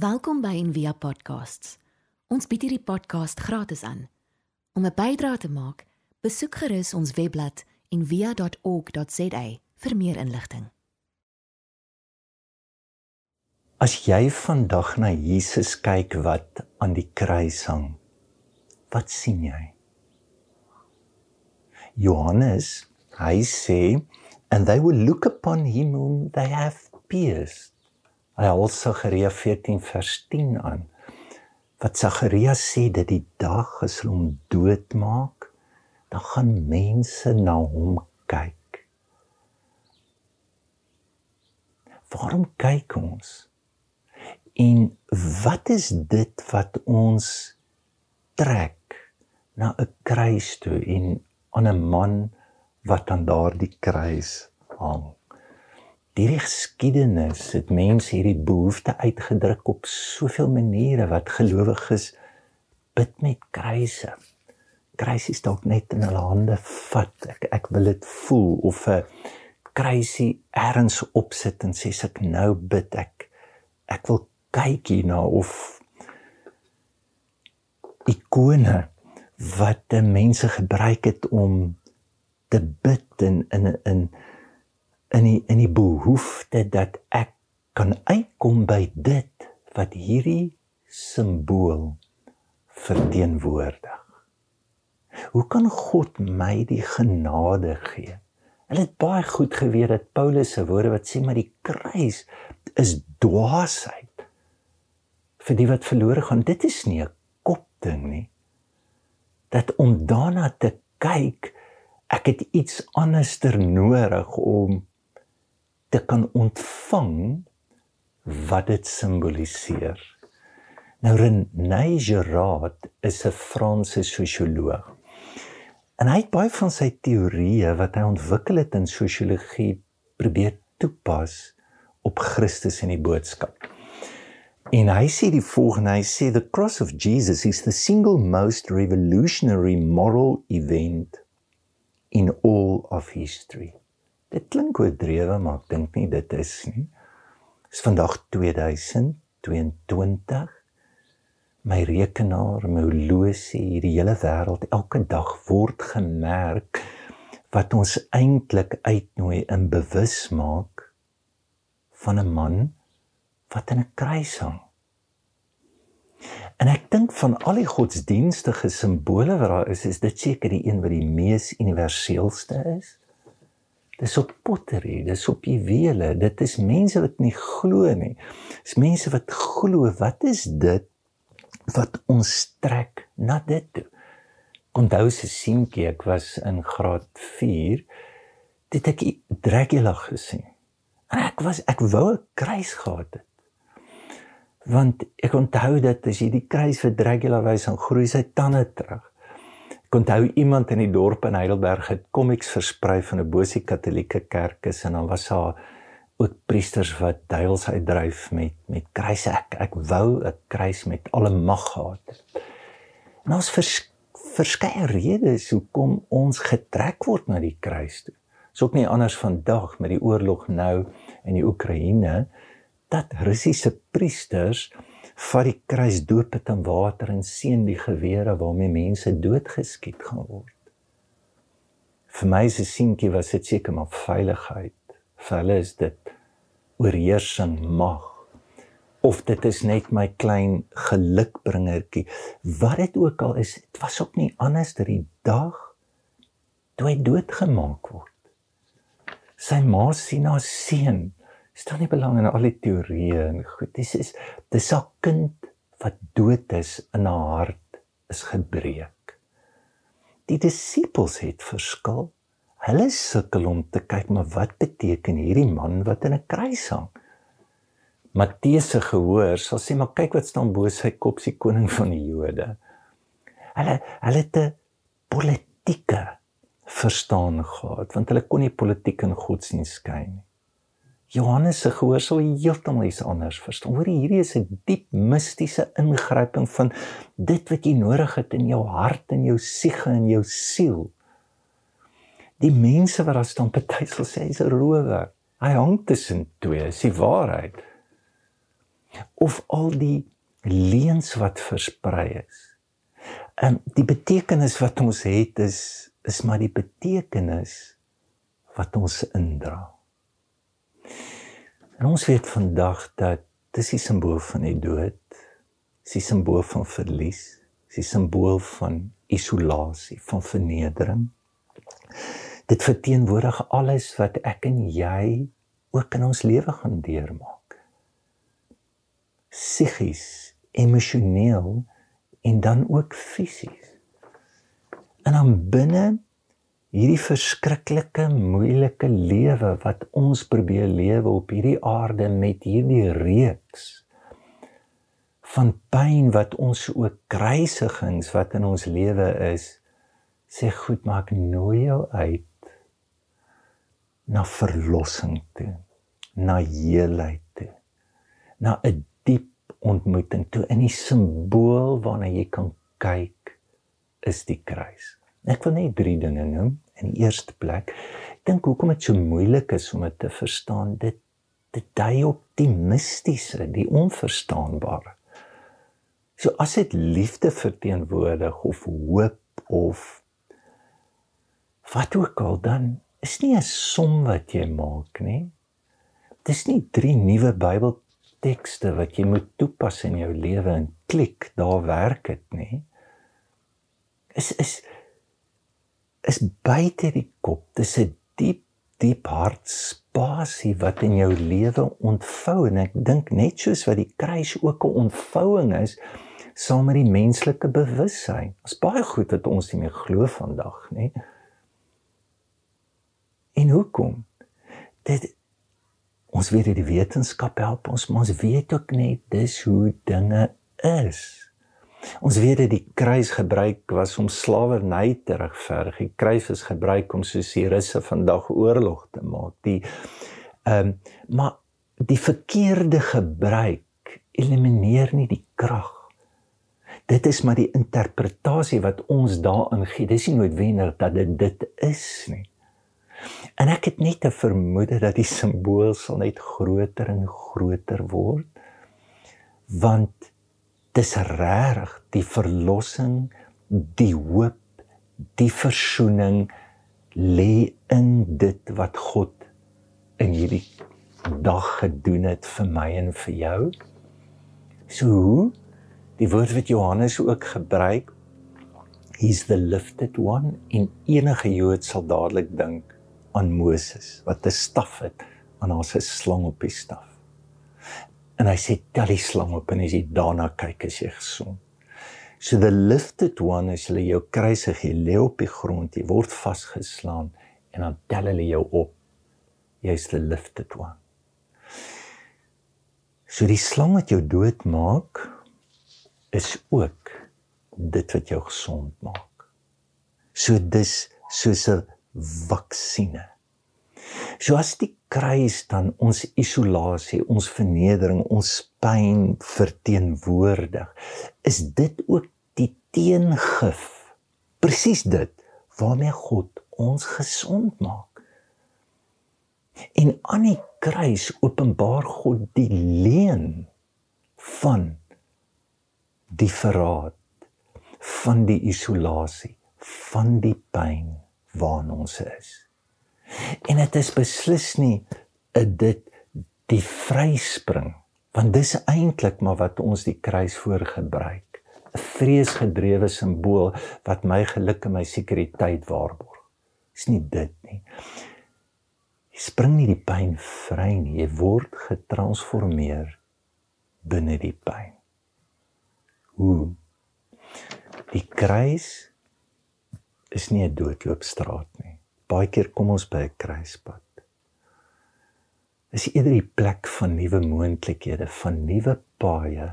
Welkom by Envia Podcasts. Ons bied hierdie podcast gratis aan. Om 'n bydrae te maak, besoek gerus ons webblad en via.org.za vir meer inligting. As jy vandag na Jesus kyk wat aan die kruis hang, wat sien jy? Johannes, hy sê, and they will look upon him whom they have pierced. Hy haal Sagaria 14 vers 10 aan. Wat Sagaria sê dat die dag as hulle hom doodmaak, dan gaan mense na hom kyk. Waarom kyk ons? En wat is dit wat ons trek na 'n kruis toe en aan 'n man wat aan daardie kruis hang? Die geskiedenis het mense hierdie behoefte uitgedruk op soveel maniere wat gelowiges bid met kruise kruisie dalk net in hulle hande vat. Ek ek wil dit voel of 'n kruisie ergens opsit en sê ek nou bid ek ek wil kyk hierna of ikone wat mense gebruik het om te bid in in in in die in die behoefte dat ek kan uitkom by dit wat hierdie simbool verteenwoordig. Hoe kan God my die genade gee? Hulle het baie goed geweet dat Paulus se woorde wat sê maar die kruis is dwaasheid vir die wat verlore gaan. Dit is nie 'n kopding nie. Dat om daarna te kyk, ek het iets anderster nodig om te kan ontvang wat dit simboliseer. Nou René Girard is 'n Franse sosioloog. En hy het baie van sy teorieë wat hy ontwikkel het in sosiologie probeer toepas op Christus en die boodskap. En hy sê die volgende, hy sê the cross of Jesus is the single most revolutionary moral event in all of history. Dit klink oordrewe, maar ek dink nie dit is nie. Dit is vandag 2022 my rekenaar, my horlosie, hierdie hele wêreld, elke dag word gemerk wat ons eintlik uitnooi in bewus maak van 'n man wat in 'n kruis hang. En ek dink van al die godsdienstige simbole wat daar is, is dit seker die een wat die mees universeelste is. Dis op pottery, dis op juwele, dit is mense wat nie glo nie. Dis mense wat glo, wat is dit wat ons trek na dit toe. Onthou se seentjie, ek was in graad 4, dit ek Dracula gesien. En ek was ek wou 'n kruis gehad het. Want ek onthou dat as jy die kruis vir Dracula wys, dan groei sy tande terug. Ek onthou iemand in die dorp in Heidelberg het komiks versprei van 'n bosie katolieke kerk is en dan was daar ook priesters wat duiwels uitdryf met met kruise ek ek wou 'n kruis met alle mag gehad het. En ons vers, verskeie redes hoekom ons getrek word na die kruis toe. Is ook nie anders vandag met die oorlog nou in die Oekraïne dat Russiese priesters vat die kruis doop dit in water en seën die gewere waarmee mense doodgeskiet gaan word. Vir my se seentjie was dit seker maar veiligheid. Vir hulle is dit oorheersing mag. Of dit is net my klein gelukbringertjie. Wat dit ook al is dit was ook nie anders dat die dag toe hy doodgemaak word sy ma sien haar seun staan nie belang in al die teorieë en goed dis is dis 'n kind wat dood is in haar hart is gebreek die disippels het verskil Hulle sukkel om te kyk maar wat beteken hierdie man wat in 'n kruis hang. Matteus se gehoor sal sê maar kyk wat staan bo sy kop se koning van die Jode. Hulle hulle het 'n politieke verstaan gehad want hulle kon nie politiek en godsdienst skei nie. Johannes se gehoor sou heeltemal iets anders verstaan. Hoor hierdie is 'n diep mistiese ingryping van dit wat jy nodig het in jou hart en jou siege en jou siel die mense wat daar staan party sal sê hy's 'n rower. Hy hang tussen twee, is die waarheid. of al die leuns wat versprei is. En die betekenis wat ons het is is maar die betekenis wat ons indra. En ons weet vandag dat dis die simbool van die dood, dis die simbool van verlies, dis die simbool van isolasie, van vernedering. Dit verteenwoordig alles wat ek en jy ook in ons lewe gaan deurmaak. Psigies, emosioneel en dan ook fisies. En dan binne hierdie verskriklike moeilike lewe wat ons probeer lewe op hierdie aarde met hierdie reeks van pyn wat ons ook kruisigings wat in ons lewe is sê goed maak nooi jou uit na verlossing toe, na heelheid toe, na 'n diep ontmoeting toe in die simbool waarna jy kan kyk is die kruis. Ek wil net drie dinge noem. In die eerste plek, ek dink hoekom dit so moeilik is om dit te verstaan, dit dit dui op die mistiese, die onverstaanbare. So as dit liefde verteenwoordig of hoop of wat ook al dan is nie 'n som wat jy maak nie. Dis nie drie nuwe Bybeltekste wat jy moet toepas in jou lewe en klik, daar werk dit nie. Is is is buite die kop. Dis 'n diep diep hartspasie wat in jou lewe ontvou en ek dink net soos wat die kruis ook 'n ontvouing is saam met die menslike bewussyn. Ons baie goed wat ons nie meer glo vandag nie. En hoekom? Dit ons weet dit die wetenskap help ons, maar ons weet ook net dis hoe dinge is. Ons weet dat die kruis gebruik was om slawerny te regverdig. Die kruis is gebruik om soos die russe vandag oorlog te maak. Die ehm um, maar die verkeerde gebruik elimineer nie die krag. Dit is maar die interpretasie wat ons daarin gee. Dis nie noodwendig dat dit dit is nie. En ek het net 'n vermoede dat die simbool sal net groter en groter word. Want dis reg die verlossing, die hoop, die verzoening lê in dit wat God in hierdie dag gedoen het vir my en vir jou. So hoe die woord wat Johannes ook gebruik, he's the lifted one en enige Jood sal dadelik dink aan Moses wat 'n staf het en daar's 'n slang op die staf. En hy sê tel die slang op en as jy daarna kyk is jy gesond. So the lifted one is hulle jou kruisig, jy lê op die grond, jy word vasgeslaan en dan tel hulle jou op. Jy's the lifted one. So die slang wat jou dood maak is ook dit wat jou gesond maak. So dis soos 'n vaksines. So as die kruis dan ons isolasie, ons vernedering, ons pyn verteenwoordig, is dit ook die teengif. Presies dit waarmee God ons gesond maak. En aan die kruis openbaar God die leen van die verraad, van die isolasie, van die pyn waarin ons is. En dit is beslis nie 'n dit die vryspring want dis eintlik maar wat ons die kruis voor gebruik 'n vreesgedrewe simbool wat my geluk en my sekuriteit waarborg. Is nie dit nie. Jy spring nie die pyn vry nie jy word getransformeer binne die pyn hoe? Die kruis is nie 'n doodloopstraat nie. Baie keer kom ons by 'n kruispunt. Dis eerder die plek van nuwe moontlikhede, van nuwe paaie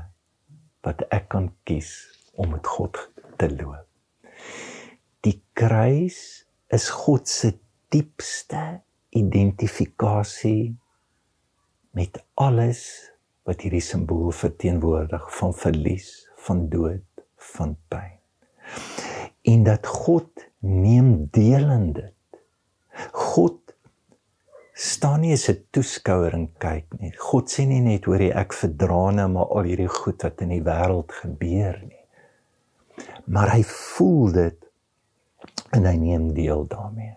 wat ek kan kies om met God te loop. Die kruis is God se diepste identifikasie met alles wat hierdie simbool verteenwoordig van verlies, van dood, van pyn. En dat God neem deel in dit. God staan nie as 'n toeskouer en kyk nie. God sê nie net hoor jy ek verdra nou maar al hierdie goed wat in die wêreld gebeur nie. Maar hy voel dit en hy neem deel daarmee.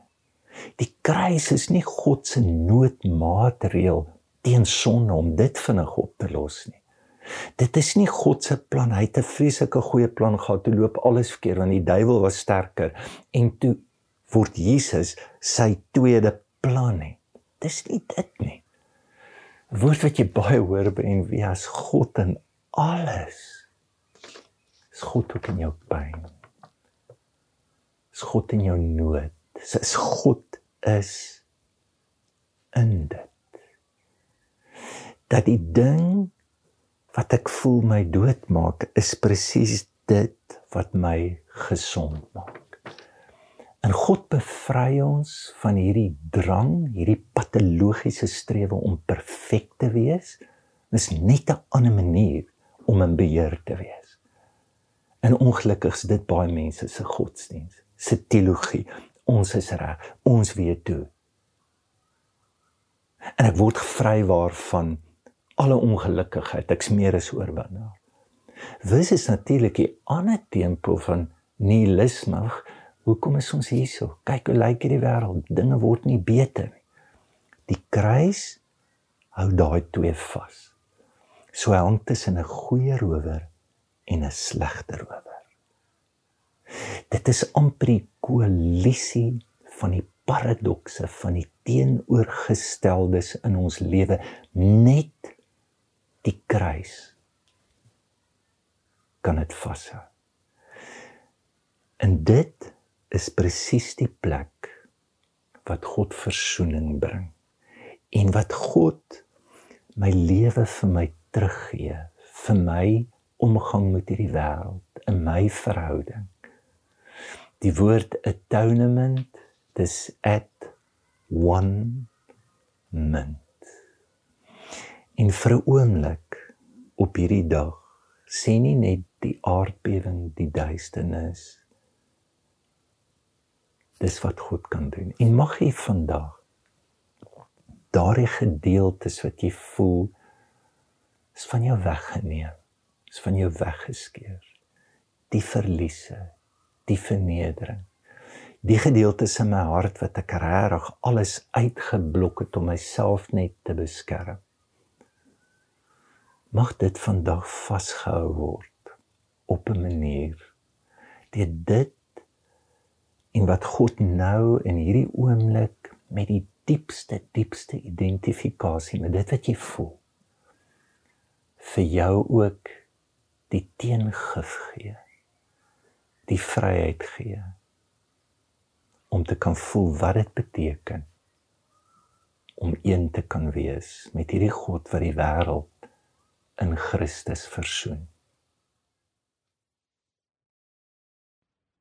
Die kruis is nie God se noodmaatreël teen sonde om dit vinnig op te los nie. Dit is nie God se plan. Hy het 'n vreeslike goeie plan gehad te loop alles verkeerd want die duiwel was sterker en toe word Jesus sy tweede plan nie. Dis nie dit nie. Woord wat jy baie hoor by en wie as God in alles. Is God ook in jou pyn. Is God in jou nood. Is God is in dit. Dat die ding wat ek voel my doodmaak is presies dit wat my gesond maak. En God bevry ons van hierdie drang, hierdie patologiese strewe om perfek te wees. Dis net 'n ander manier om in beheer te wees. En ongelukkig is dit baie mense se godsdiens, se teologie. Ons is reg, ons weet toe. En ek word gevry waarvan alle ongelukkigheid, ek's meer as oorwinnaar. Dis is natuurlik 'n ander tempo van nihilisme. Hoekom is ons hierso? Kyk hoe lyk hierdie wêreld. Dinge word nie beter nie. Die kruis hou daai twee vas. So hang tussen 'n goeie rower en 'n slegte rower. Dit is amper die koalisie van die paradokse van die teenoorgesteldes in ons lewe net die kruis kan dit vashou. En dit is presies die plek wat God verzoening bring en wat God my lewe vir my teruggee, vir my omgang met hierdie wêreld, in my verhouding. Die woord atonement, dis at one mint. En vir 'n oomblik op hierdie dag sê nie net die aardbewing, die duisternis. Dis wat God kan doen. En mag jy vandag daardie gedeeltes wat jy voel is van jou weggeneem, is van jou weggeskeur. Die verliese, die vernedering. Die gedeeltes in my hart wat ek regtig alles uitgeblok het om myself net te beskerm mag dit vandag vasgehou word op 'n manier deur dit en wat God nou in hierdie oomblik met die diepste diepste identifikasie met dit wat jy voel vir jou ook die teengif gee die vryheid gee om te kan voel wat dit beteken om een te kan wees met hierdie God wat die wêreld in Christus versoen.